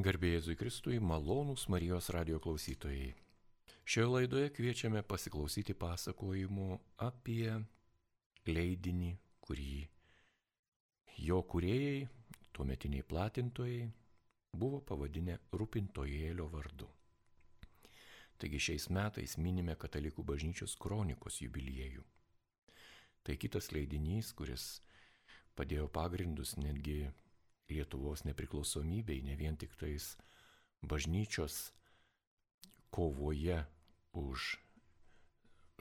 Garbėjai Kristui, malonūs Marijos radio klausytojai. Šioje laidoje kviečiame pasiklausyti pasakojimų apie leidinį, kurį jo kuriejai, tuometiniai platintojai, buvo pavadinę Rūpintojėlio vardu. Taigi šiais metais minime Katalikų bažnyčios kronikos jubiliejų. Tai kitas leidinys, kuris padėjo pagrindus netgi Lietuvos nepriklausomybei, ne vien tik tais bažnyčios kovoje už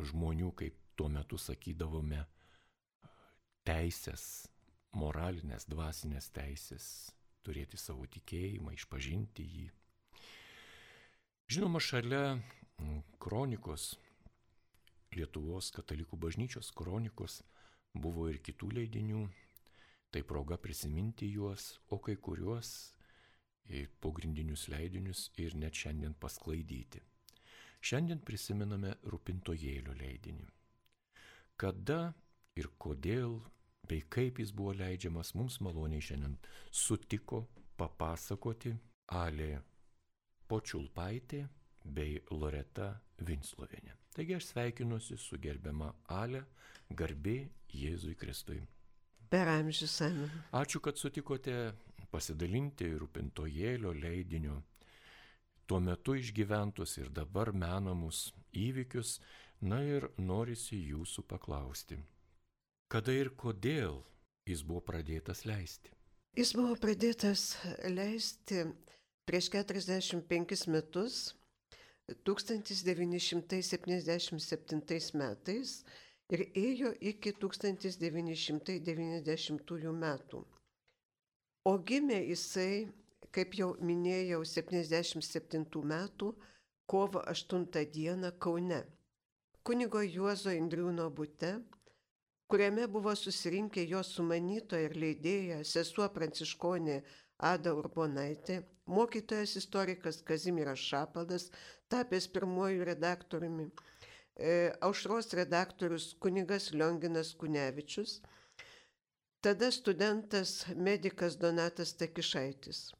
žmonių, kaip tuo metu sakydavome, teisės, moralinės, dvasinės teisės, turėti savo tikėjimą, išpažinti jį. Žinoma, šalia kronikos, Lietuvos katalikų bažnyčios kronikos buvo ir kitų leidinių, Tai proga prisiminti juos, o kai kuriuos pogrindinius leidinius ir net šiandien pasklaidyti. Šiandien prisiminame rūpintojėlio leidinį. Kada ir kodėl bei kaip jis buvo leidžiamas, mums maloniai šiandien sutiko papasakoti Alė Počulpaitė bei Loreta Vinslovienė. Taigi aš sveikinuosi su gerbiama Alė, garbė Jėzui Kristui. Per amžius amen. Ačiū, kad sutikote pasidalinti rūpintojėlio leidiniu tuo metu išgyventus ir dabar menamus įvykius, na ir norisi jūsų paklausti. Kada ir kodėl jis buvo pradėtas leisti? Jis buvo pradėtas leisti prieš 45 metus, 1977 metais ir ėjo iki 1990 metų. O gimė jisai, kaip jau minėjau, 77 metų kovo 8 dieną Kaune, kunigo Juozo Indriūno būte, kuriame buvo susirinkę jo sumanytoja ir leidėja sesuo pranciškonė Ada Urbonaitė, mokytojas istorikas Kazimiras Šapalas, tapęs pirmojų redaktoriumi, aušros redaktorius kunigas Lionginas Kunevičius, tada studentas medikas Donatas Takišaitis.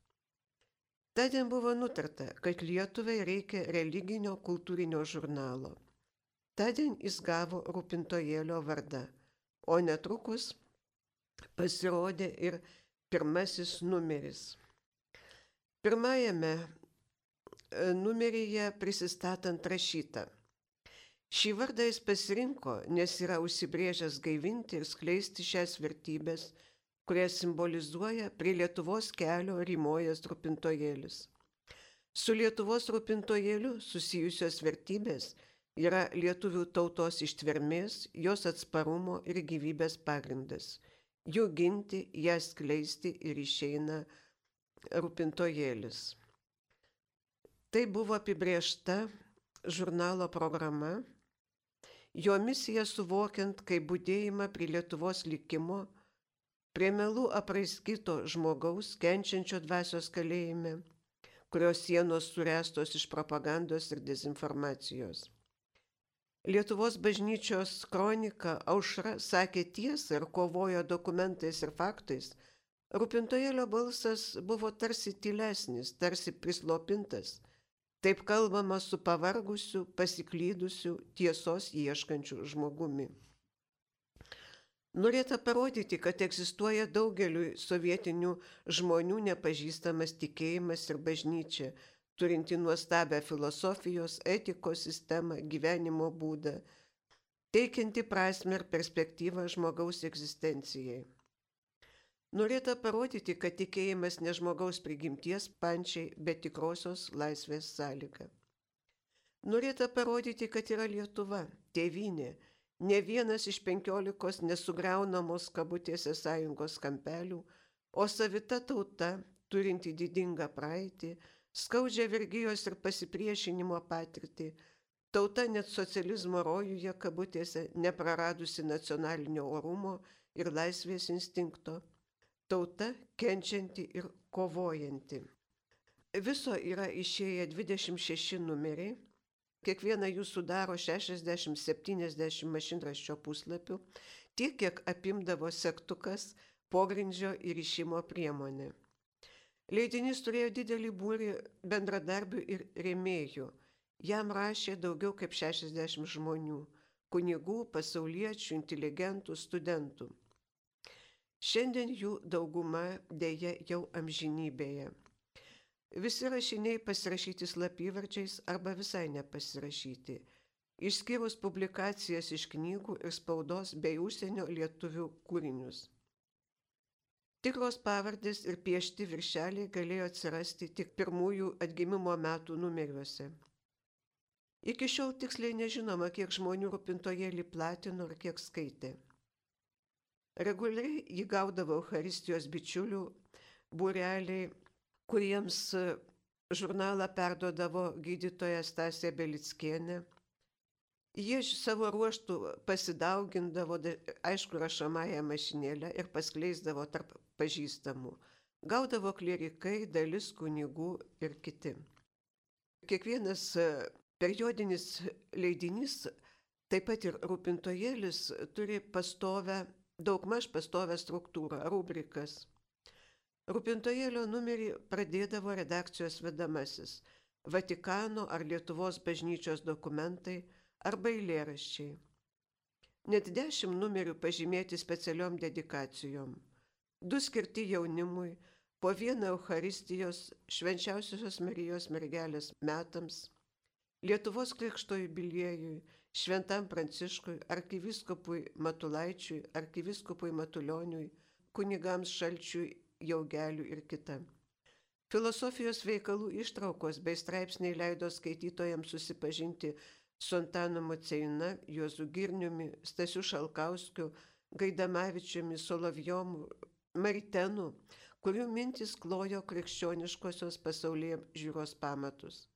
Tadien buvo nutarta, kad Lietuvai reikia religinio kultūrinio žurnalo. Tadien jis gavo rūpintojėlio vardą, o netrukus pasirodė ir pirmasis numeris. Pirmajame e, numeryje prisistatant rašyta – Šį vardą jis pasirinko, nes yra užsibrėžęs gaivinti ir skleisti šias vertybės, kurias simbolizuoja prie Lietuvos kelio rymojas rūpintojėlis. Su Lietuvos rūpintojėliu susijusios vertybės yra lietuvių tautos ištvermės, jos atsparumo ir gyvybės pagrindas. Jų ginti, jas skleisti ir išeina rūpintojėlis. Tai buvo apibriešta žurnalo programa jo misiją suvokiant kaip būdėjimą prie Lietuvos likimo, prie melų apraiskyto žmogaus kenčiančio dvasios kalėjime, kurios sienos surestos iš propagandos ir dezinformacijos. Lietuvos bažnyčios kronika Aušra sakė tiesą ir kovojo dokumentais ir faktais. Rūpintojėlio balsas buvo tarsi tylesnis, tarsi prislopintas, Taip kalbama su pavargusiu, pasiklydusiu, tiesos ieškančiu žmogumi. Norėta parodyti, kad egzistuoja daugeliu sovietinių žmonių nepažįstamas tikėjimas ir bažnyčia, turinti nuostabę filosofijos, etikos sistemą, gyvenimo būdą, teikianti prasme ir perspektyvą žmogaus egzistencijai. Norėta parodyti, kad tikėjimas ne žmogaus prigimties pančiai, bet tikrosios laisvės sąlyga. Norėta parodyti, kad yra Lietuva, tėvynė, ne vienas iš penkiolikos nesugriaunamos kabutėse sąjungos kampelių, o savita tauta, turinti didingą praeitį, skaudžią vergyjos ir pasipriešinimo patirtį, tauta net socializmo rojuje kabutėse nepraradusi nacionalinio orumo ir laisvės instinkto tauta kenčianti ir kovojanti. Viso yra išėję 26 numeriai, kiekvieną jų sudaro 60-70 mašinraščio puslapių, tiek kiek apimdavo sektukas, pogrindžio ir išimo priemonė. Leidinys turėjo didelį būrį bendradarbių ir rėmėjų. Jam rašė daugiau kaip 60 žmonių - kunigų, pasauliečių, inteligentų, studentų. Šiandien jų dauguma dėja jau amžinybėje. Visi rašiniai pasirašyti slapyvardžiais arba visai nepasirašyti, išskyrus publikacijas iš knygų ir spaudos bei užsienio lietuvių kūrinius. Tikros pavardės ir piešti viršeliai galėjo atsirasti tik pirmųjų atgimimo metų numeriuose. Iki šiol tiksliai nežinoma, kiek žmonių rūpintojėlį platino ir kiek skaitė. Reguliariai jį gaudavo Euharistijos bičiulių būreliai, kuriems žurnalą perdodavo gydytoja Stasė Belickienė. Jie savo ruoštų pasidaugindavo, aišku, rašomąją mašinėlę ir paskleisdavo tarp pažįstamų. Gaudavo klerikai, dalis kunigų ir kiti. Kiekvienas Periodinis leidinys, taip pat ir rūpintojėlis, turi pastovę, daugmaž pastovę struktūrą, rubrikas. Rūpintojėlio numerį pradėdavo redakcijos vedamasis - Vatikano ar Lietuvos bažnyčios dokumentai arba eilėraščiai. Net dešimt numerių pažymėti specialiom dedikacijom. Du skirti jaunimui, po vieną Euharistijos švenčiausiosios Marijos mergelės metams Lietuvos krikšto jubiliejui, Šventam Pranciškui, arkiviskopui Matulaičiui, arkiviskopui Matulioniui, kunigams Šalčiui, Jaugeliui ir kita. Filosofijos veikalų ištraukos bei straipsniai leido skaitytojams susipažinti su Antanu Moceina, Juozu Girniumi, Stasiu Šalkauskiu, Gaidamavičiumi, Solovjomu, Maritenu, kurių mintis klojo krikščioniškosios pasaulyje žiūros pamatus.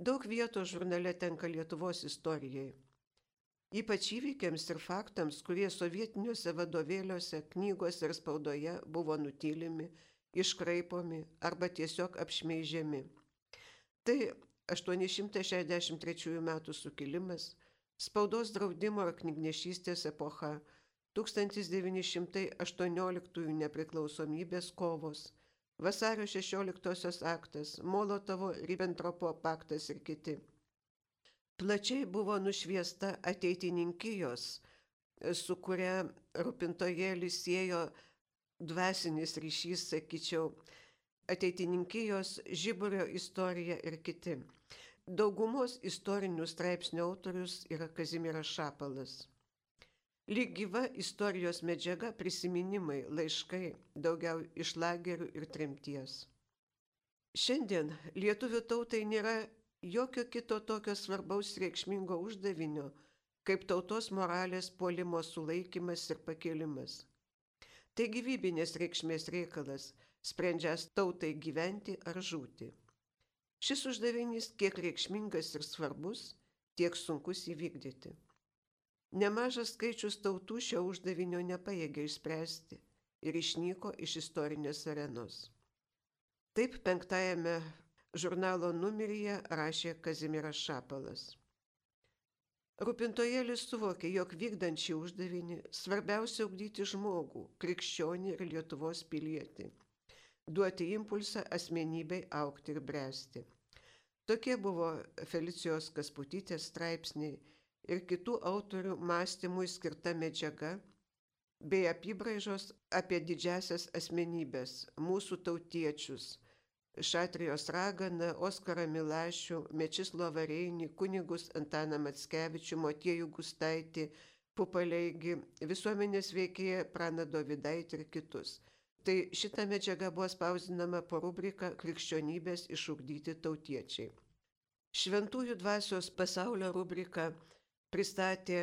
Daug vietos žurnale tenka Lietuvos istorijai. Ypač įvykiams ir faktams, kurie sovietiniuose vadovėliuose, knygose ir spaudoje buvo nutylimi, iškraipomi arba tiesiog apšmeižiami. Tai 863 m. sukilimas, spaudos draudimo ar knygnešystės epocha, 1918 nepriklausomybės kovos, Vasario 16 aktas, Molotovo Ribbentropo paktas ir kiti. Plačiai buvo nušviesta ateitininkijos, su kuria rūpintojėlis siejo dvasinis ryšys, sakyčiau, ateitininkijos žiburio istorija ir kiti. Daugumos istorinių straipsnių autorius yra Kazimiras Šapalas. Lyg gyva istorijos medžiaga prisiminimai, laiškai, daugiau iš lagerių ir tremties. Šiandien lietuvių tautai nėra jokio kito tokio svarbaus reikšmingo uždavinio, kaip tautos moralės puolimo sulaikimas ir pakelimas. Tai gyvybinės reikšmės reikalas, sprendžias tautai gyventi ar žūti. Šis uždavinys kiek reikšmingas ir svarbus, tiek sunkus įvykdyti. Nemažas skaičius tautų šio uždavinio nepajėgė išspręsti ir išnyko iš istorinės arenos. Taip penktajame žurnalo numeryje rašė Kazimiras Šapalas. Rūpintojėlis suvokė, jog vykdant šį uždavinį svarbiausia ugdyti žmogų, krikščionį ir Lietuvos pilietį, duoti impulsą asmenybei aukti ir bręsti. Tokie buvo Felicijos Kasputytės straipsniai ir kitų autorių mąstymui skirta medžiaga bei apibraižos apie didžiasias asmenybės, mūsų tautiečius - Šatrijos raganą, Oskarą Milašių, Mečislovą Reinį, kunigus Antaną Matskevičių, Motiejų Gustaitį, Pupaleigi, visuomenės veikėją Praną Dovidaitį ir kitus. Tai šita medžiaga buvo spausdinama po rubriką Krikščionybės išugdyti tautiečiai. Šventųjų dvasios pasaulio rubrika pristatė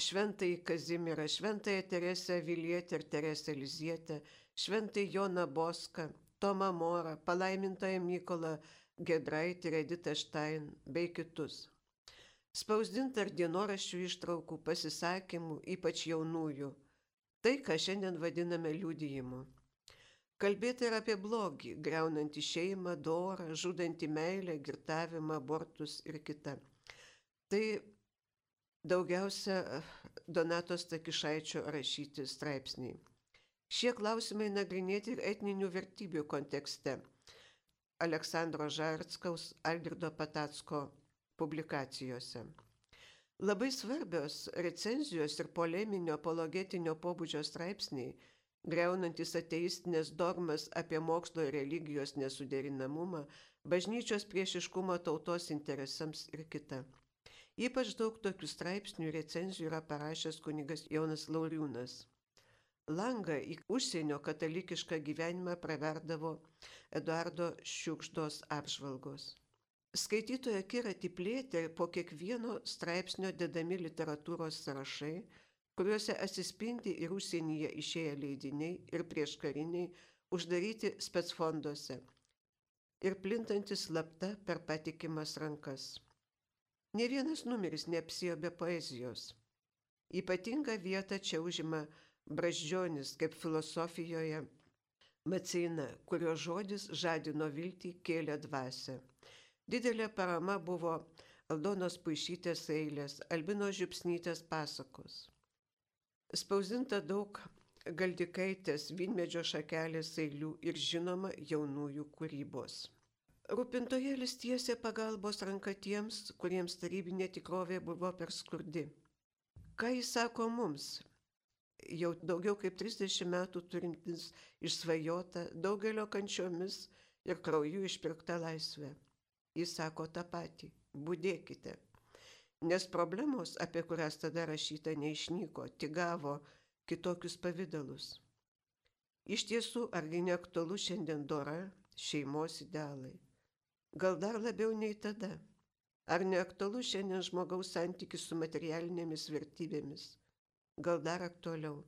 šventąjį Kazimirą, šventąją Teresę Vilietę ir Teresę Lizietę, šventąjį Joną Boską, Tomą Morą, palaimintąją Mykolą Gedraitį ir Editą Štain bei kitus. Spausdinta ir dienoraščių ištraukų, pasisakymų, ypač jaunųjų. Tai, ką šiandien vadiname liūdėjimu. Kalbėti ir apie blogį, greunantį šeimą, dorą, žudantį meilę, girtavimą, abortus ir kitą. Tai daugiausia Donatos Takišaičio rašyti straipsniai. Šie klausimai nagrinėti ir etninių vertybių kontekste. Aleksandro Žartskaus, Algirdo Patatsko publikacijose. Labai svarbios recenzijos ir poleminio apologetinio pobūdžio straipsniai, greunantis ateistinės dogmas apie mokslo ir religijos nesuderinamumą, bažnyčios priešiškumą tautos interesams ir kita. Ypač daug tokių straipsnių recenzijų yra parašęs kunigas Jonas Lauriūnas. Langą į užsienio katalikišką gyvenimą praverdavo Eduardo Šiukšdos apžvalgos. Skaitytojo akiratį plėtė po kiekvieno straipsnio dedami literatūros sąrašai, kuriuose atsispindi ir užsienyje išėję leidiniai ir prieškariniai uždaryti spetsfonduose ir plintantis slapta per patikimas rankas. Ne vienas numeris neapsijo be poezijos. Ypatingą vietą čia užima braždžionis kaip filosofijoje, Maceina, kurio žodis žadino viltį, kėlė dvasę. Didelė parama buvo Aldonos Puišytės eilės, Albino Žiupsnytės pasakos. Spausdinta daug galdikaitės, vynmedžio šakelės eilių ir žinoma jaunųjų kūrybos. Rūpintojėlis tiesė pagalbos ranką tiems, kuriems tarybinė tikrovė buvo per skurdi. Ką jis sako mums, jau daugiau kaip 30 metų turintis išsvajota daugelio kančiomis ir krauju išpirkta laisvė. Jis sako tą patį - būdėkite. Nes problemos, apie kurias tada rašyta, neišnyko, tik gavo kitokius pavydalus. Iš tiesų, argi neaktualu šiandien dora šeimos idealai? Gal dar labiau nei tada? Ar neaktualu šiandien žmogaus santykis su materialinėmis vertybėmis? gal dar aktualiau.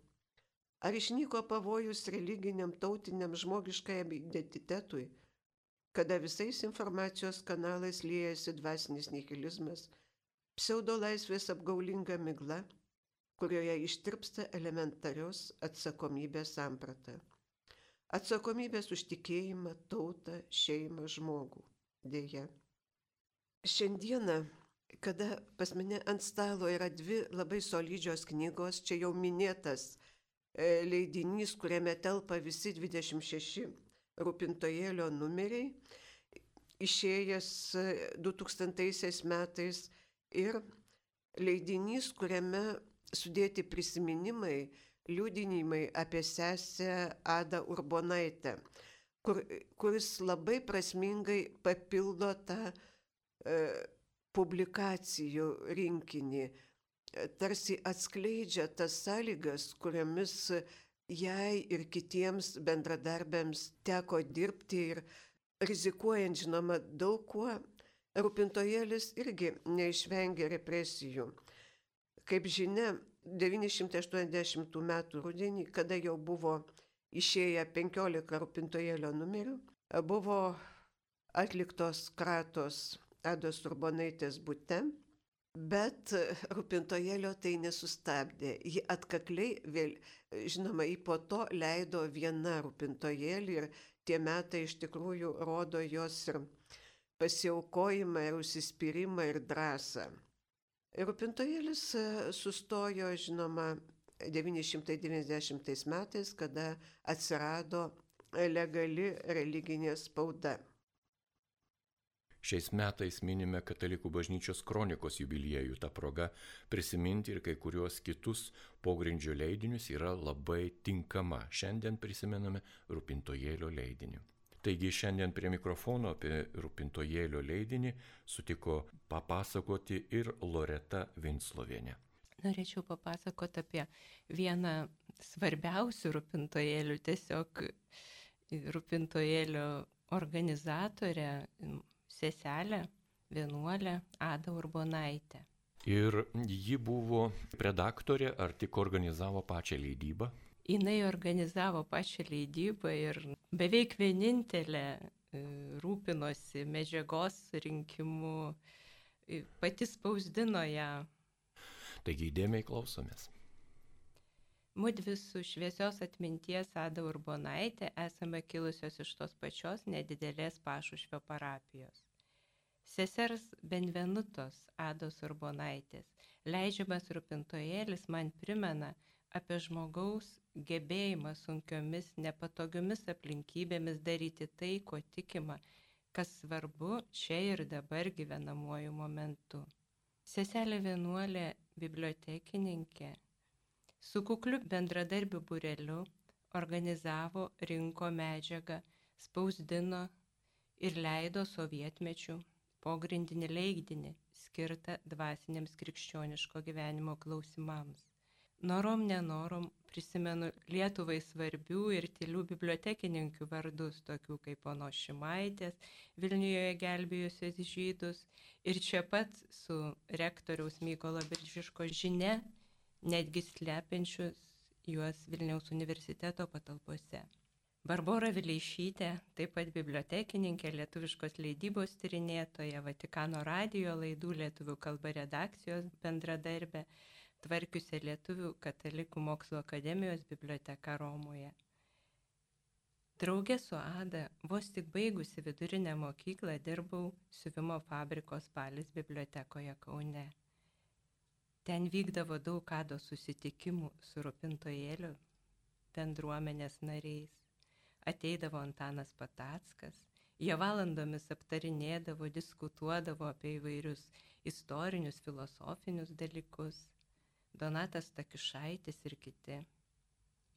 Ar išnyko pavojus religiniam, tautiniam, žmogiškajam identitetui, kada visais informacijos kanalais liejasi dvasinis nihilizmas, pseudo laisvės apgaulinga migla, kurioje ištirpsta elementarios atsakomybės samprata. Atsakomybės už tikėjimą, tautą, šeimą, žmogų. Deja. Šiandieną kada pas mane ant stalo yra dvi labai solidžios knygos, čia jau minėtas e, leidinys, kuriame telpa visi 26 rūpintojėlio numeriai, išėjęs 2000 e, metais ir leidinys, kuriame sudėti prisiminimai, liūdinimai apie sesę Adą Urbonaitę, kur, kuris labai prasmingai papildo tą e, publikacijų rinkinį, tarsi atskleidžia tas sąlygas, kuriamis jai ir kitiems bendradarbiams teko dirbti ir rizikuojant, žinoma, daug kuo, rūpintojėlis irgi neišvengė represijų. Kaip žinia, 980 m. rudenį, kada jau buvo išėję 15 rūpintojėlio numerių, buvo atliktos kratos Ados Urbonaitės būte, bet rūpintojėlio tai nesustabdė. Ji atkakliai vėl, žinoma, į po to leido viena rūpintojėlį ir tie metai iš tikrųjų rodo jos ir pasiaukojimą, ir užsispyrimą, ir drąsą. Rūpintojėlis sustojo, žinoma, 990 metais, kada atsirado legali religinė spauda. Šiais metais minime Katalikų bažnyčios kronikos jubiliejų. Ta proga prisiminti ir kai kuriuos kitus pogrindžio leidinius yra labai tinkama. Šiandien prisimename Rūpintojėlio leidinį. Taigi šiandien prie mikrofono apie Rūpintojėlio leidinį sutiko papasakoti ir Loreta Vinslovienė. Norėčiau papasakoti apie vieną svarbiausių rūpintojėlių, tiesiog rūpintojėlių organizatorę, seselę, vienuolę Adą Urbonaitę. Ir ji buvo redaktorė ar tik organizavo pačią leidybą? Jis organizavo pačią leidybą ir beveik vienintelė e, rūpinosi medžiagos rinkimu, pati spausdino ją. Taigi įdėmiai klausomės. Mudvi su šviesios atminties Ada Urbonaitė esame kilusios iš tos pačios nedidelės pašušvio parapijos. Sesers Benvenutos Ados Urbonaitės leidžiamas rūpintojėlis man primena apie žmogaus gebėjimą sunkiomis, nepatogiomis aplinkybėmis daryti tai, ko tikima, kas svarbu čia ir dabar gyvenamuoju momentu. Seselė vienuolė bibliotekininkė su kukliu bendradarbiu bureliu organizavo, rinko medžiagą, spausdino ir leido sovietmečių pogrindinį leidinį skirtą dvasiniams krikščioniško gyvenimo klausimams. Norom nenorom prisimenu Lietuvai svarbių ir tylių bibliotekininkių vardus, tokių kaip pono Šimaitės, Vilniuje gelbėjusios žydus ir čia pat su rektoriaus Mykolo Biržiško žinia, netgi slepiančius juos Vilniaus universiteto patalpose. Barbara Vileišytė, taip pat bibliotekininkė, lietuviškos leidybos tyrinėtoja, Vatikano radio laidų lietuvių kalba redakcijos bendradarbė, tvarkiusią Lietuvių katalikų mokslo akademijos biblioteką Romoje. Draugė su Ada, vos tik baigusi vidurinę mokyklą, dirbau siuvimo fabriko spalis bibliotekoje Kaune. Ten vykdavo daug Ado susitikimų su rūpintojėliu bendruomenės nariais. Ateidavo Antanas Patackas, jie valandomis aptarinėdavo, diskutuodavo apie įvairius istorinius, filosofinius dalykus. Donatas Takišaitis ir kiti.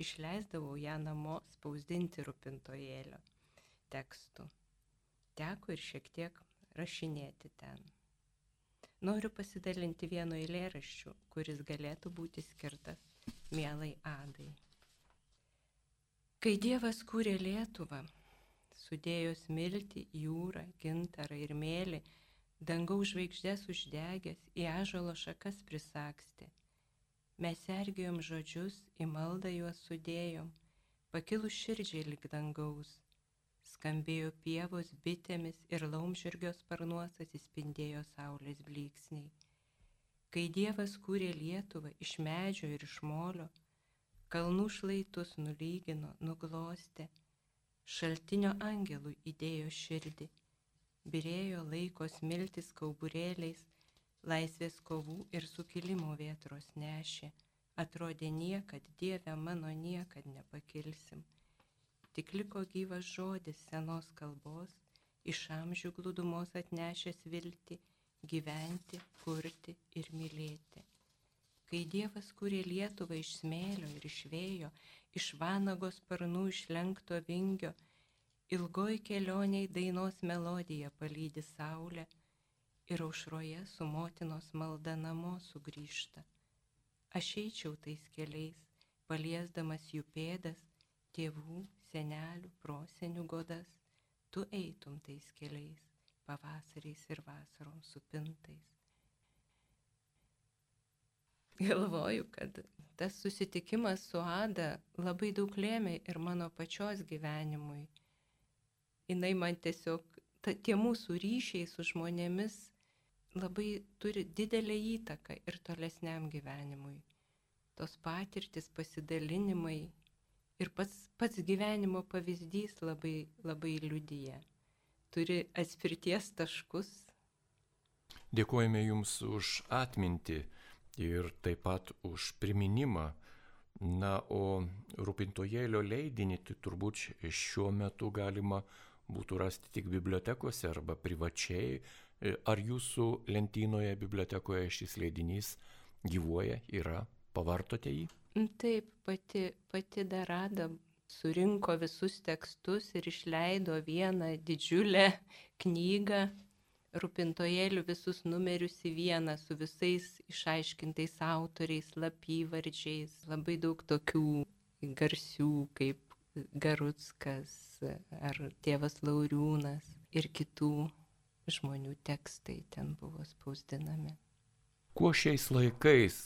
Išleisdavau ją namo spausdinti rūpintojėlio tekstų. Teko ir šiek tiek rašinėti ten. Noriu pasidalinti vienu eilėraščiu, kuris galėtų būti skirtas mielai Adai. Kai Dievas kūrė Lietuvą, sudėjo smilti, jūrą, gintarą ir mėlį, dangaus žvaigždės uždegęs, į ažalo šakas prisakstė, Mes sergėjom žodžius, į maldą juos sudėjom, pakilus širdžiai lik dangaus. Skambėjo pievos bitėmis ir laumžirgio sparnuos atsispindėjo saulės blyksniai. Kai Dievas kūrė Lietuvą iš medžio ir iš molio, kalnų šlaitus nulygino, nuglostė, šaltinio angelų įdėjo širdį, birėjo laikos miltis kauburėliais, laisvės kovų ir sukilimo vėtros nešė, atrodė niekad, Dieve mano niekad nepakilsim. Tik liko gyvas žodis senos kalbos, iš amžių glūdumos atnešęs viltį, gyventi, kurti ir mylėti. Kai Dievas kūrė Lietuvą iš smėlio ir iš vėjo, iš vanagos sparnų išlenkto vingio, ilgoj kelioniai dainos melodija palydi saulę, ir aušroje su motinos malda namo sugrįžta. Aš eičiau tais keliais, paliesdamas jų pėdas, tėvų, senelių, prosenių godas, tu eitum tais keliais, pavasariais ir vasarom supintais. Galvoju, kad tas susitikimas su Ada labai daug lėmė ir mano pačios gyvenimui. Jis man tiesiog, ta, tie mūsų ryšiai su žmonėmis labai turi didelę įtaką ir tolesniam gyvenimui. Tos patirtis, pasidalinimai ir pats, pats gyvenimo pavyzdys labai, labai liudyja. Turi atspirties taškus. Dėkojame Jums už atmintį ir taip pat už priminimą. Na, o rūpintojėlio leidinį tai turbūt šiuo metu galima būtų rasti tik bibliotekose arba privačiai ar jūsų lentynoje bibliotekoje šis leidinys gyvuoja, yra, pavartote jį? Mm, taip, pati, pati Darada surinko visus tekstus ir išleido vieną didžiulę knygą, rūpintojėlių visus numerius į vieną su visais išaiškintais autoriais, lapyvardžiais, labai daug tokių garsių kaip Garutskas ar tėvas Lauriūnas ir kitų žmonių tekstai ten buvo spausdinami. Kuo šiais laikais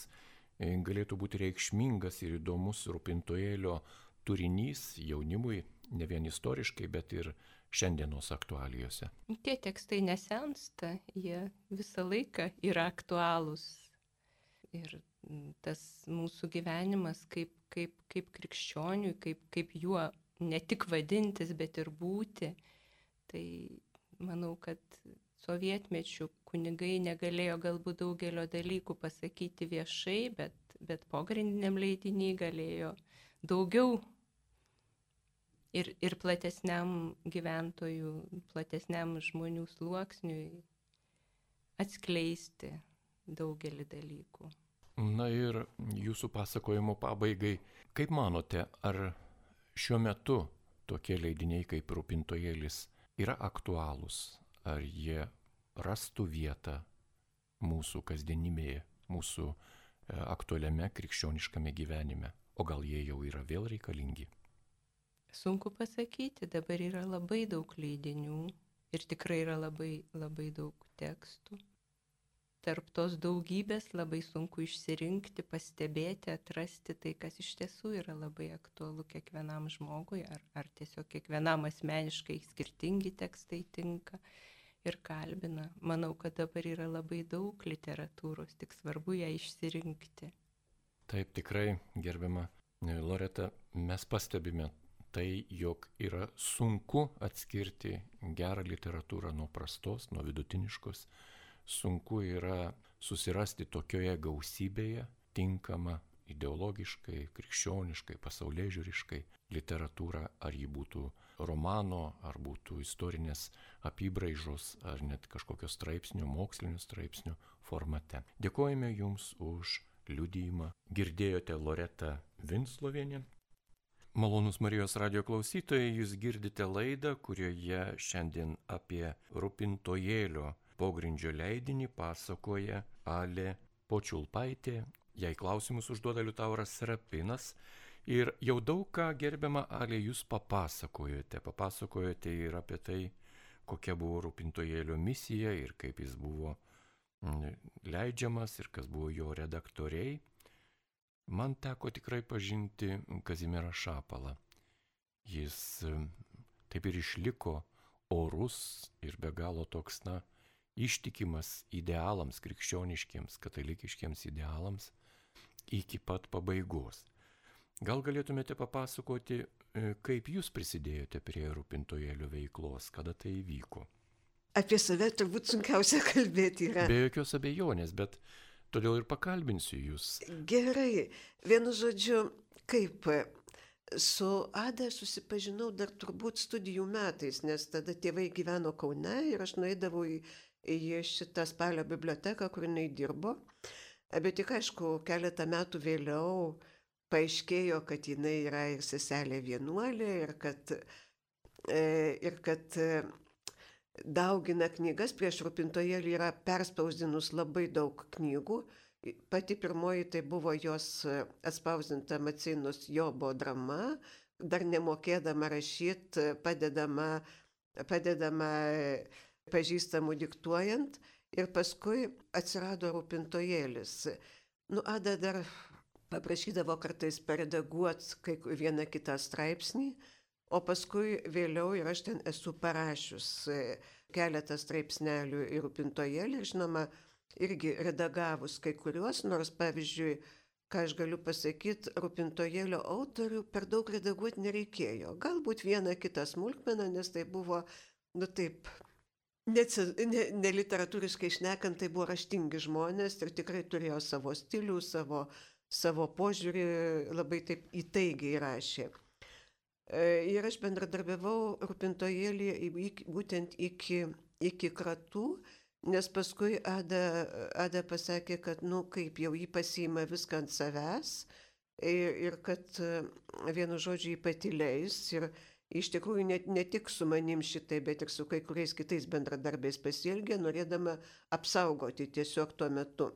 e, galėtų būti reikšmingas ir įdomus rūpintojėlio turinys jaunimui, ne vien istoriškai, bet ir šiandienos aktualijose? Tie tekstai nesensta, jie visą laiką yra aktualūs. Ir tas mūsų gyvenimas kaip, kaip, kaip krikščioniui, kaip, kaip juo ne tik vadintis, bet ir būti, tai manau, kad sovietmečių kunigai negalėjo galbūt daugelio dalykų pasakyti viešai, bet, bet pogrindiniam leidiniai galėjo daugiau ir, ir platesniam gyventojų, platesniam žmonių sluoksniui atskleisti daugelį dalykų. Na ir jūsų pasakojimo pabaigai, kaip manote, ar šiuo metu tokie leidiniai kaip rūpintojėlis yra aktualūs, ar jie rastų vietą mūsų kasdienybėje, mūsų e, aktualiame krikščioniškame gyvenime, o gal jie jau yra vėl reikalingi? Sunku pasakyti, dabar yra labai daug leidinių ir tikrai yra labai, labai daug tekstų. Tarp tos daugybės labai sunku išsirinkti, pastebėti, atrasti tai, kas iš tiesų yra labai aktualu kiekvienam žmogui, ar, ar tiesiog kiekvienam asmeniškai skirtingi tekstai tinka ir kalbina. Manau, kad dabar yra labai daug literatūros, tik svarbu ją išsirinkti. Taip, tikrai, gerbiama Loreta, mes pastebime tai, jog yra sunku atskirti gerą literatūrą nuo prastos, nuo vidutiniškos, sunku yra susirasti tokioje gausybėje tinkamą ideologiškai, krikščioniškai, pasaulyje žiūriškai literatūrą, ar ji būtų romano, ar būtų istorinės apibraižos, ar net kažkokio straipsnio, mokslinio straipsnio formate. Dėkojame Jums už liudijimą. Girdėjote Loretą Vinslovienę, Malonus Marijos radio klausytojai, jūs girdite laidą, kurioje šiandien apie rūpintojėlio pogrindžio leidinį pasakoja Ale Počulpaitė, jai klausimus užduoda Liutauras Serapinas. Ir jau daug ką gerbiama Ale jūs papasakojote. Papasakojote ir apie tai, kokia buvo rūpintojėlio misija ir kaip jis buvo mm, leidžiamas ir kas buvo jo redaktoriai. Man teko tikrai pažinti Kazimierą Šapalą. Jis taip ir išliko orus ir be galo toks, na, ištikimas idealams, krikščioniškiems, katalikiškiems idealams iki pat pabaigos. Gal galėtumėte papasakoti, e, kaip jūs prisidėjote prie rūpintojėlių veiklos, kada tai įvyko? Apie save turbūt sunkiausia kalbėti yra. Be jokios abejonės, bet Todėl ir pakalbinsiu jūs. Gerai, vienu žodžiu, kaip su Ada susipažinau dar turbūt studijų metais, nes tada tėvai gyveno Kaune ir aš nueidavau į, į šitą spalio biblioteką, kur jinai dirbo. Bet tik aišku, keletą metų vėliau paaiškėjo, kad jinai yra ir seselė vienuolė ir kad, e, ir kad e, daugina knygas, prieš rūpintojėlį yra perspausdinus labai daug knygų. Pati pirmoji tai buvo jos e, atspausdinta Macinus Jobo drama, dar nemokėdama rašyti, padedama, padedama e, pažįstamų diktuojant. Ir paskui atsirado rūpintojėlis. Nu, Ada dar paprašydavo kartais paredaguoti vieną kitą straipsnį, O paskui vėliau ir aš ten esu parašius e, keletą straipsnelių ir rūpintojėlį, žinoma, irgi redagavus kai kuriuos, nors pavyzdžiui, ką aš galiu pasakyti, rūpintojėlio autorių per daug redaguoti nereikėjo. Galbūt vieną kitą smulkmeną, nes tai buvo, nu taip, neliteratūriškai ne, ne išnekant, tai buvo raštingi žmonės ir tikrai turėjo savo stilių, savo, savo požiūrį, labai taip įtaigiai rašė. E, ir aš bendradarbiavau rūpintojėlį būtent iki, iki kratų, nes paskui Ada, Ada pasakė, kad, nu, kaip jau jį pasiima viską ant savęs ir, ir kad e, vienu žodžiu jį pati leis. Ir iš tikrųjų ne, ne tik su manim šitai, bet ir su kai kuriais kitais bendradarbiais pasielgė, norėdama apsaugoti tiesiog tuo metu.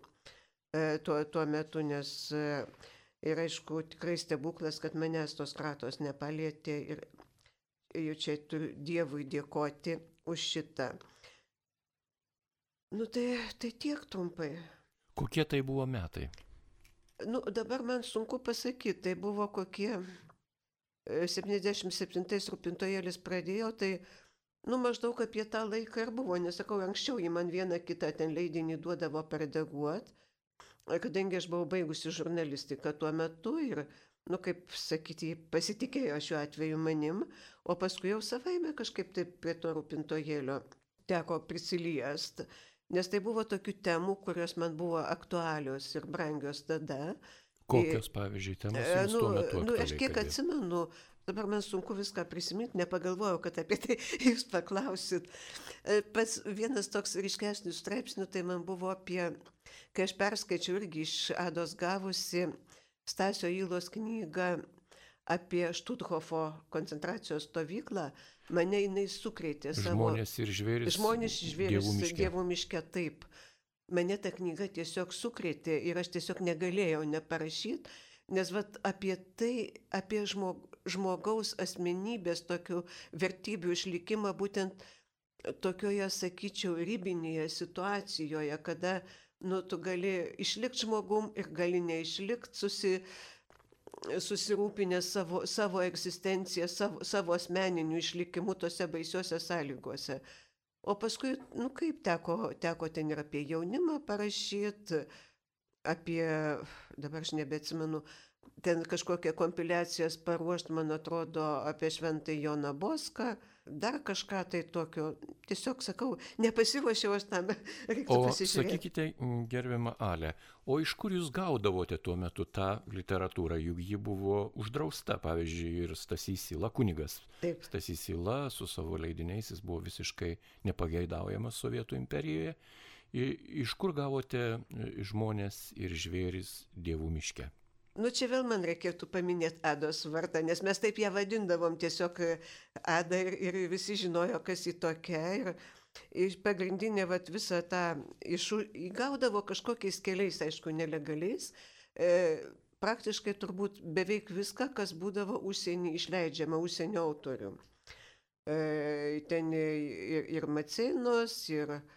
E, tuo, tuo metu, nes Ir aišku, tikrai stebuklas, kad manęs tos kratos nepalėtė ir jau čia turiu Dievui dėkoti už šitą. Nu tai, tai tiek trumpai. Kokie tai buvo metai? Nu, dabar man sunku pasakyti, tai buvo kokie 77 e, rūpintojėlis pradėjo, tai nu maždaug apie tą laiką ir buvo, nesakau, anksčiau jį man vieną kitą ten leidinį duodavo peredaguoti kadangi aš buvau baigusi žurnalistiką tuo metu ir, nu kaip sakyti, pasitikėjo šiuo atveju manim, o paskui jau savaime kažkaip taip prie to rūpintojėlio teko prisiliest, nes tai buvo tokių temų, kurios man buvo aktualios ir brangios tada. Kokios, pavyzdžiui, temos E, Nu, nu, aš kiek kalbėjo? atsimenu, dabar man sunku viską prisiminti, nepagalvojau, kad apie tai jūs paklausit. E, Pats vienas toks ryškesnių straipsnių, tai man buvo apie, kai aš perskaičiau irgi iš Ados gavusi Stasio Įlos knygą apie Štuthofo koncentracijos stovyklą, mane jinai sukrėtė savo... Žmonės ir žvėris. Žmonės žvėris dievų miške. dievų miške taip. Mane ta knyga tiesiog sukrėtė ir aš tiesiog negalėjau neparašyti, nes vat, apie tai, apie žmog, žmogaus asmenybės tokių vertybių išlikimą būtent tokioje, sakyčiau, ribinėje situacijoje, kada nu, tu gali išlikti žmogum ir gali neišlikti, susi, susirūpinę savo, savo egzistenciją, savo, savo asmeniniu išlikimu tose baisiuose sąlygose. O paskui, nu kaip teko, teko ten ir apie jaunimą parašyti, apie, dabar aš nebeatsimenu, ten kažkokią kompiliacijas paruošti, man atrodo, apie šventą Joną Boską, dar kažką tai tokio. Tiesiog sakau, nepasiruošiau aš tam, O sakykite, gerbiama Ale, o iš kur jūs gaudavote tuo metu tą literatūrą, juk ji buvo uždrausta, pavyzdžiui, ir Stasys Sila, kunigas Taip. Stasys Sila su savo leidiniais jis buvo visiškai nepageidaujamas Sovietų imperijoje. Iš kur gavote e, žmonės ir žvėris dievų miške? Nu čia vėl man reikėtų paminėti Ados vardą, nes mes taip ją vadindavom tiesiog e, Ada ir, ir visi žinojo, kas ji tokia. Ir, ir pagrindinė vat, visą tą išu, įgaudavo kažkokiais keliais, aišku, nelegaliais. E, praktiškai turbūt beveik viską, kas būdavo užsienį išleidžiama, užsienio autorių. E, ten ir, ir Macenos, ir, mm, ir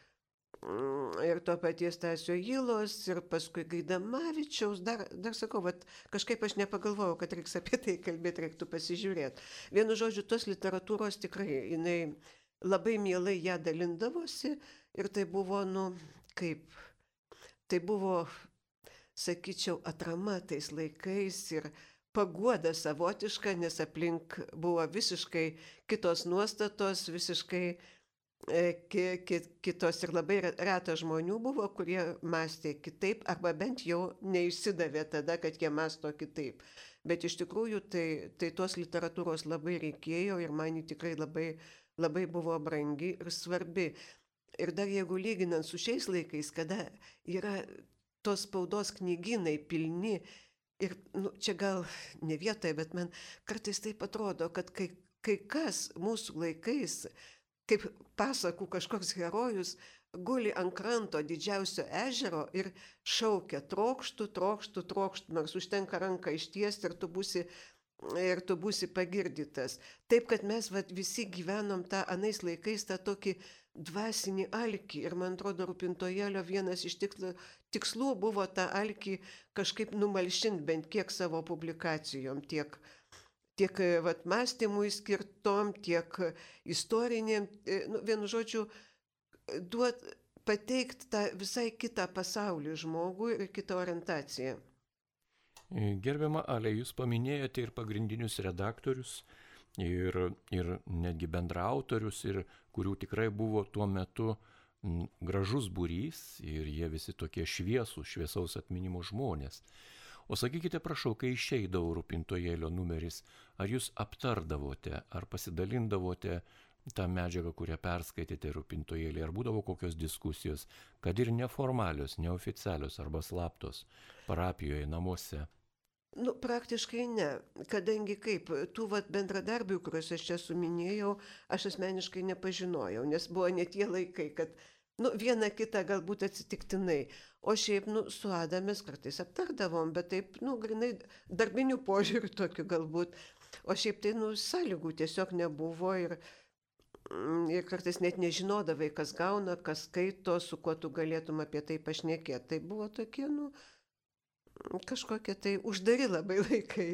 to paties Tasio Įlos, ir paskui Gaidamavičiaus, dar, dar sakau, vat, kažkaip aš nepagalvojau, kad reiks apie tai kalbėti, reiktų pasižiūrėti. Vienu žodžiu, tos literatūros tikrai, jinai labai mielai ją dalindavosi ir tai buvo, nu, kaip, tai buvo, sakyčiau, atrama tais laikais ir paguoda savotiška, nes aplink buvo visiškai kitos nuostatos, visiškai ki, ki, kitos ir labai re- retas žmonių buvo, kurie mąstė kitaip arba bent jau neišsidavė tada, kad jie masto kitaip. Bet iš tikrųjų tai, tai tos literatūros labai reikėjo ir man ji tikrai labai, labai buvo brangi ir svarbi. Ir dar jeigu lyginant su šiais laikais, kada yra tos spaudos knyginai pilni ir nu, čia gal ne vietoje, bet man kartais taip atrodo, kad kai, kai kas mūsų laikais, kaip pasakų kažkoks herojus, guli ant kranto didžiausio ežero ir šaukia trokštų, trokštų, trokštų, nors užtenka ranką ištiesti ir tu būsi, ir tu būsi pagirdytas. Taip, kad mes vat, visi gyvenom tą anais laikais tą tokį dvasinį alkį ir man atrodo rūpintojėlio vienas iš tikslų, tikslų buvo tą alkį kažkaip numalšinti bent kiek savo publikacijom, tiek, tiek e, vat, mąstymui skirtom, tiek e, istoriniam, e, nu, vienu žodžiu, duot, pateikti tą visai kitą pasaulį žmogui ir kitą orientaciją. Gerbiama Ale, jūs paminėjote ir pagrindinius redaktorius, ir, ir netgi bendraautorius, ir kurių tikrai buvo tuo metu gražus būrys, ir jie visi tokie šviesų, šviesaus atminimo žmonės. O sakykite, prašau, kai išeidavo rūpintojėlio numeris, ar jūs aptardavote, ar pasidalindavote tą medžiagą, kurią perskaitėte rūpintojėlį, ar būdavo kokios diskusijos, kad ir neformalios, neoficialios arba slaptos, parapijoje, namuose. Nu, praktiškai ne, kadangi kaip, tų vat, bendradarbių, kuriuos aš čia suminėjau, aš asmeniškai nepažinojau, nes buvo ne tie laikai, kad, nu, vieną kitą galbūt atsitiktinai, o šiaip, nu, su Adamės kartais aptardavom, bet taip, nu, grinai darbinių požiūrių tokių galbūt, o šiaip tai, nu, sąlygų tiesiog nebuvo ir, mm, ir kartais net nežinodavai, kas gauna, kas skaito, su kuo tu galėtum apie tai pašnekėti. Tai buvo tokie, nu, kažkokie tai uždari labai laikai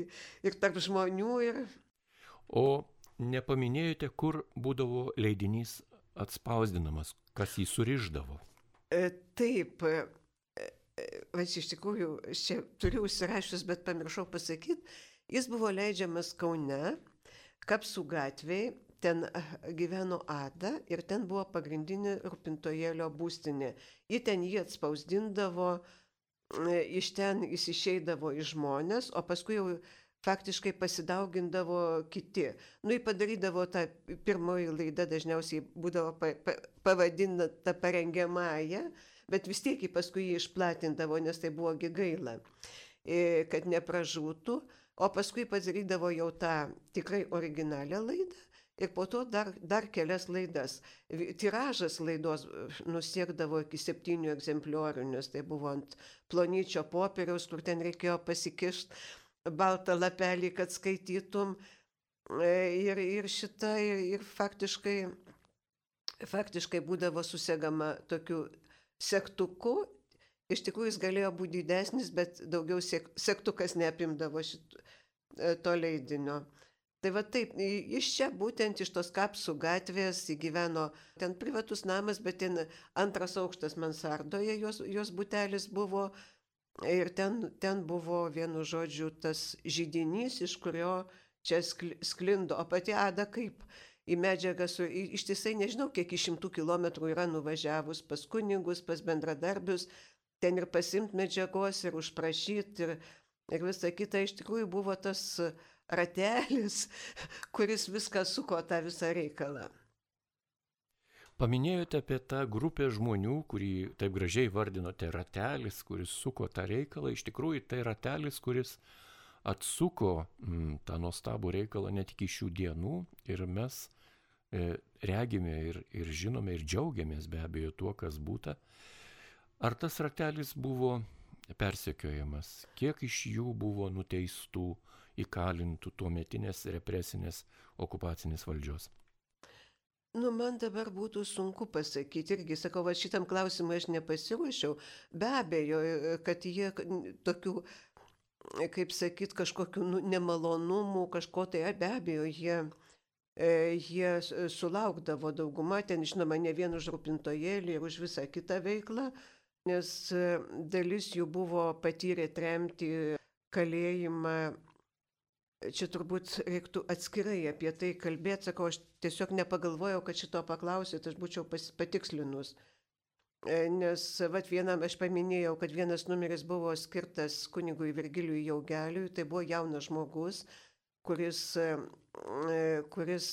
ir tarp žmonių ir O nepaminėjote, kur būdavo leidinys atspausdinamas, kas jį suriždavo. e, taip. E, e, Aš iš tikrųjų, aš čia turiu užsirašius, bet pamiršau pasakyti, jis buvo leidžiamas Kaune, Kapsų gatvėje, ten ah, gyveno Ada ir ten buvo pagrindinė rūpintojėlio būstinė. Ji ten jį atspausdindavo iš ten jis išeidavo į žmonės, o paskui jau faktiškai pasidaugindavo kiti. Nu, jį padarydavo tą pirmoji laida, dažniausiai būdavo pa, pa, pavadinta parengiamąją, bet vis tiek jį paskui jį išplatindavo, nes tai buvo gaila, kad nepražūtų, o paskui padarydavo jau tą tikrai originalią laidą. Ir po to dar, dar kelias laidas. Tiražas laidos nusiekdavo iki septynių egzempliorių, nes tai buvo ant plonyčio popieriaus, kur ten reikėjo pasikišti baltą lapelį, kad skaitytum. E, ir, ir šitą, ir, ir faktiškai, faktiškai būdavo susegama tokiu sektuku. Iš tikrųjų jis galėjo būti didesnis, bet daugiau sek, sektukas neapimdavo šito, e, to leidinio. Tai va taip, iš čia būtent iš tos kapsų gatvės įgyveno ten privatus namas, bet ten antras aukštas mansardoje jos, jos butelis buvo, Ir ten, ten buvo vienu žodžiu tas žydinys, iš kurio čia sklindo, o pati Ada kaip į medžiagą, su, ištisai nežinau, kiek iš šimtų kilometrų yra nuvažiavus pas kunigus, pas bendradarbius, ten ir pasimti medžiagos, ir užprašyti, ir, ir visa kita iš tikrųjų buvo tas ratelis, kuris viską suko tą visą reikalą. Paminėjote apie tą grupę žmonių, kurį taip gražiai vardinote ratelis, kuris suko tą reikalą. Iš tikrųjų, tai ratelis, kuris atsuko m, mm, tą nuostabų reikalą net iki šių dienų ir mes regime ir, ir žinome ir džiaugiamės be abejo tuo, kas būta. Ar tas ratelis buvo persekiojamas? Kiek iš jų buvo nuteistų, įkalintų tuo metinės represinės okupacinės valdžios? Nu, man dabar būtų sunku pasakyti, irgi sakau, va šitam klausimui aš nepasiruošiau. Be abejo, kad jie tokių, kaip sakyt, kažkokių nu, nemalonumų, kažko tai, be abejo, jie, e, jie sulaukdavo daugumą, ten žinoma, ne vien už rūpintojėlį ir už visą kitą veiklą, nes e, dalis jų buvo patyrę tremti kalėjimą Čia turbūt reiktų atskirai apie tai kalbėti, sakau, aš tiesiog nepagalvojau, kad šito paklausit, aš būčiau patikslinus. E, nes, vad vienam aš paminėjau, kad vienas numeris buvo skirtas kunigui Virgiliui Jaugeliui, tai buvo jaunas žmogus, kuris, e, kuris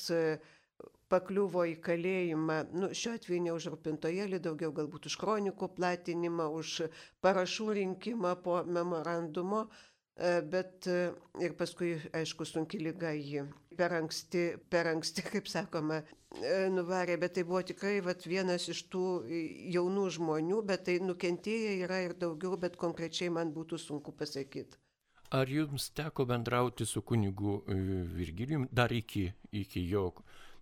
pakliuvo į kalėjimą, nu, šiuo atveju ne už rūpintojėlį, daugiau galbūt už kronikų platinimą, už parašų rinkimą po memorandumo. E, bet e, ir paskui, aišku, sunki lyga jį per anksti, per anksti, kaip sakoma, e, nuvarė, bet tai buvo tikrai vat, vienas iš tų jaunų žmonių, bet tai nukentėję yra ir daugiau, bet konkrečiai man būtų sunku pasakyti. Ar jums teko bendrauti su kunigu Virgilijum dar iki, iki jo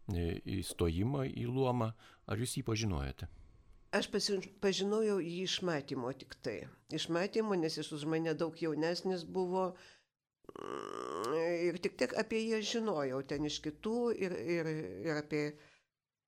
įstojimo į luomą, ar jūs jį pažinojate? Aš pažinojau jį iš matymo tik tai. Iš matymo, nes jis už mane daug jaunesnis buvo. Mm, ir tik tiek apie jį žinojau ten iš kitų ir, ir, ir apie...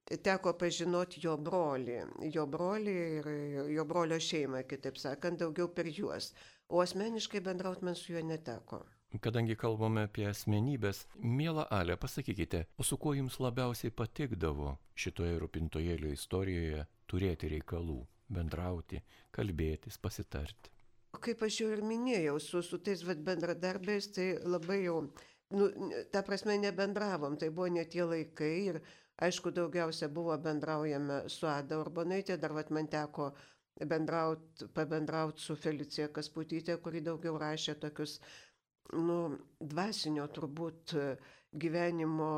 Teko pažinoti jo brolį, jo brolį ir jo brolio šeimą, kitaip sakant, daugiau per juos. O asmeniškai bendrauti man su juo neteko. Kadangi kalbame apie asmenybės, mėla Ale, pasakykite, o su kuo jums labiausiai patikdavo šitoje rūpintojėlio istorijoje turėti reikalų, bendrauti, kalbėtis, pasitarti. Kaip aš jau ir minėjau, su, su tais bendradarbiais tai labai jau, nu, ta prasme, nebendravom, tai buvo ne tie laikai ir aišku, daugiausia buvo bendraujame su Ada Urbanaitė, dar vat man teko bendrauti, pabendrauti su Felicija Kasputytė, kuri daugiau rašė tokius, nu, dvasinio turbūt gyvenimo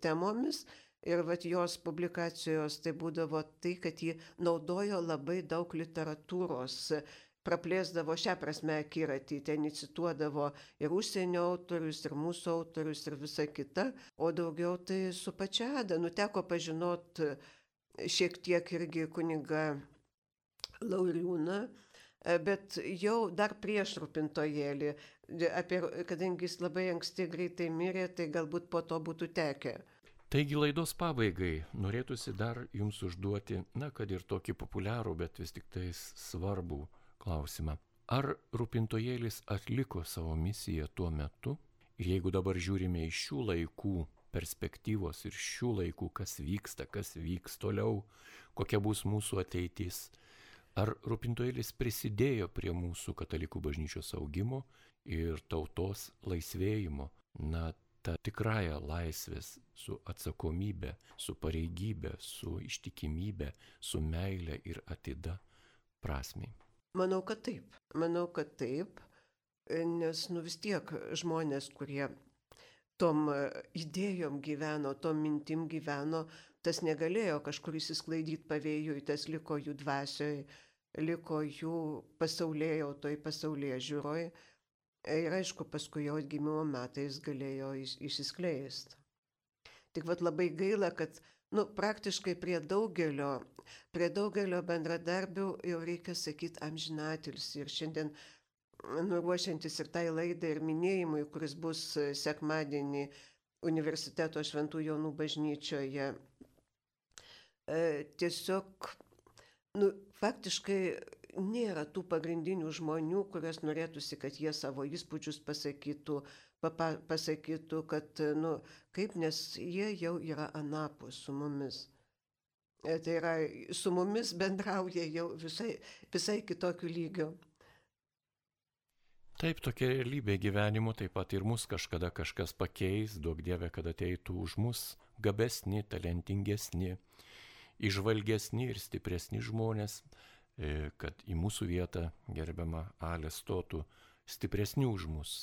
temomis. Ir vat jos publikacijos tai būdavo tai, kad ji naudojo labai daug literatūros, praplėsdavo šią prasme akiratį, ten cituodavo ir užsienio autorius, ir mūsų autorius, ir visa kita, o daugiau tai su pačia Ada, nuteko pažinot šiek tiek irgi kuniga Lauriūną, bet jau dar prieš rūpintojėlį, apie, kadangi jis labai anksti greitai mirė, tai galbūt po to būtų tekę. Taigi laidos pabaigai norėtųsi dar jums užduoti, na, kad ir tokį populiarų, bet vis tik tais svarbų klausimą. Ar rūpintojėlis atliko savo misiją tuo metu? Ir jeigu dabar žiūrime iš šių laikų perspektyvos ir šių laikų, kas vyksta, kas vyks toliau, kokia bus mūsų ateitis, Ar rūpintojėlis prisidėjo prie mūsų katalikų bažnyčios augimo ir tautos laisvėjimo? Na, ta tikrąją laisvės su atsakomybė, su pareigybė, su ištikimybė, su meilė ir atida prasmiai. Manau, kad taip. Manau, kad taip, nes nu vis tiek žmonės, kurie tom idėjom gyveno, tom mintim gyveno, tas negalėjo kažkur įsisklaidyti pavėjui, tas liko jų dvasioj, liko jų pasaulėjo, toj pasaulyje žiūroj. Ir aišku, paskui jo atgimimo metais galėjo išsiskleisti. Tik vad labai gaila, kad nu, praktiškai prie daugelio, prie daugelio bendradarbių jau reikia sakyti amžinatilis. Ir šiandien nuruošiantis ir tai laidai ir minėjimui, kuris bus sekmadienį universiteto Šventų Jonų bažnyčioje, e, tiesiog, nu, faktiškai nėra tų pagrindinių žmonių, kurias norėtųsi, kad jie savo įspūdžius pasakytų, papa, pasakytų, kad, nu, kaip, nes jie jau yra anapus su mumis. E, tai yra, su mumis bendrauja jau visai, visai kitokiu lygiu. Taip, tokia realybė gyvenimo, taip pat ir mus kažkada kažkas pakeis, duok Dieve, kad ateitų už mus gabesni, talentingesni, išvalgesni ir stipresni žmonės, e, kad į mūsų vietą gerbiama Alė stotų stipresni už mus,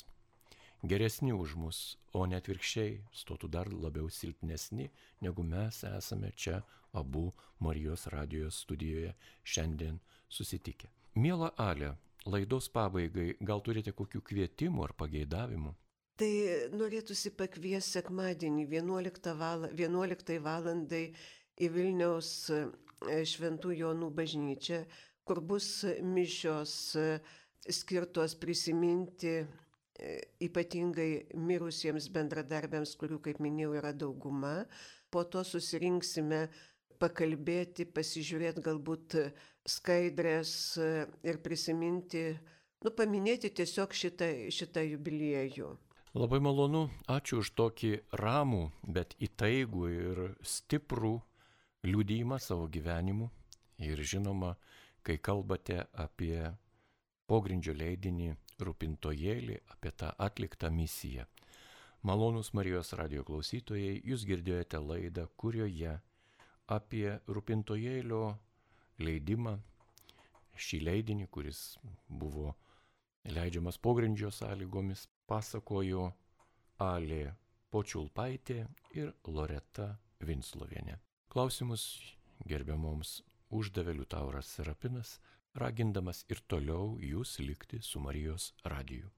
geresni už mus, o net virkščiai stotų dar labiau silpnesni, negu mes esame čia abu Marijos radijos studijoje šiandien susitikę. Mėla Alė, laidos pabaigai gal turite kokių kvietimų ar pageidavimų? Tai norėtųsi pakviesti sekmadienį 11 val. 11 valandai į Vilniaus e, Šventų Jonų bažnyčią, kur bus mišios e, skirtos prisiminti ypatingai mirusiems bendradarbiams, kurių, kaip minėjau, yra dauguma. Po to susirinksime pakalbėti, pasižiūrėti galbūt skaidrės ir prisiminti, nu, paminėti tiesiog šitą, šitą jubiliejų. Labai malonu, ačiū už tokį ramų, bet įtaigų ir stiprų liūdėjimą savo gyvenimu. Ir žinoma, kai kalbate apie pogrindžio leidinį rūpintojėlį, apie tą atliktą misiją. Malonus Marijos radio klausytojai, jūs girdėjote laidą, kurioje apie rūpintojėlio leidimą, šį leidinį, kuris buvo leidžiamas pogrindžio sąlygomis, pasakojo Alė Počiulpaitė ir Loreta Vinslovienė. Klausimus gerbiamoms uždavė Liutauras Serapinas, ragindamas ir toliau jūs likti su Marijos radiju.